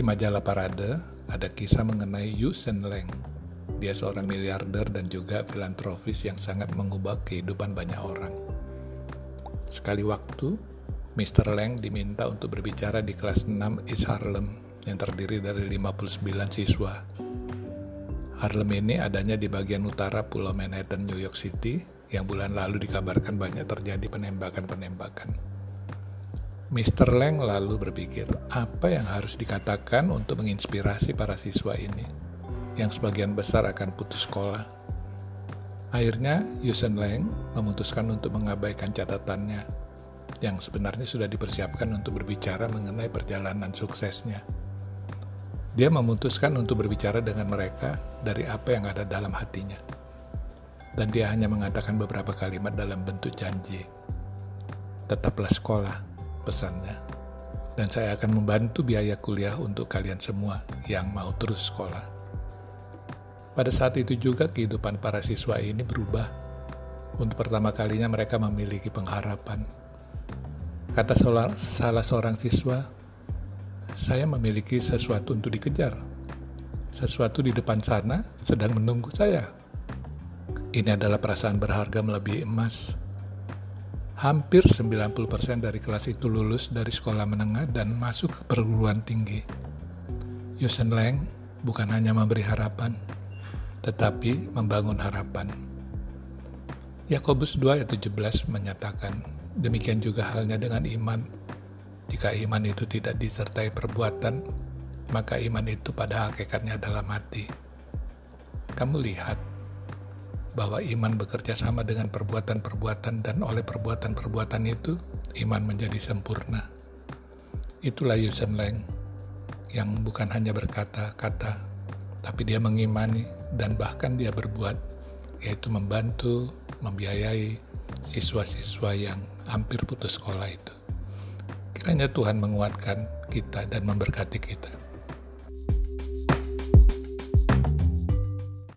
Di majalah Parade ada kisah mengenai Yu Sen Leng. Dia seorang miliarder dan juga filantropis yang sangat mengubah kehidupan banyak orang. Sekali waktu, Mr. Leng diminta untuk berbicara di kelas 6 East Harlem yang terdiri dari 59 siswa. Harlem ini adanya di bagian utara Pulau Manhattan, New York City, yang bulan lalu dikabarkan banyak terjadi penembakan-penembakan. Mr. Leng lalu berpikir, apa yang harus dikatakan untuk menginspirasi para siswa ini, yang sebagian besar akan putus sekolah. Akhirnya, Yusen Leng memutuskan untuk mengabaikan catatannya, yang sebenarnya sudah dipersiapkan untuk berbicara mengenai perjalanan suksesnya. Dia memutuskan untuk berbicara dengan mereka dari apa yang ada dalam hatinya dan dia hanya mengatakan beberapa kalimat dalam bentuk janji. Tetaplah sekolah, pesannya. Dan saya akan membantu biaya kuliah untuk kalian semua yang mau terus sekolah. Pada saat itu juga kehidupan para siswa ini berubah. Untuk pertama kalinya mereka memiliki pengharapan. Kata salah seorang siswa, saya memiliki sesuatu untuk dikejar. Sesuatu di depan sana sedang menunggu saya. Ini adalah perasaan berharga melebihi emas. Hampir 90% dari kelas itu lulus dari sekolah menengah dan masuk ke perguruan tinggi. Yusen Leng bukan hanya memberi harapan, tetapi membangun harapan. Yakobus 2 ayat 17 menyatakan, demikian juga halnya dengan iman. Jika iman itu tidak disertai perbuatan, maka iman itu pada hakikatnya adalah mati. Kamu lihat, bahwa iman bekerja sama dengan perbuatan-perbuatan dan oleh perbuatan-perbuatan itu iman menjadi sempurna. Itulah Yusen Leng yang bukan hanya berkata-kata, tapi dia mengimani dan bahkan dia berbuat, yaitu membantu, membiayai siswa-siswa yang hampir putus sekolah itu. Kiranya Tuhan menguatkan kita dan memberkati kita.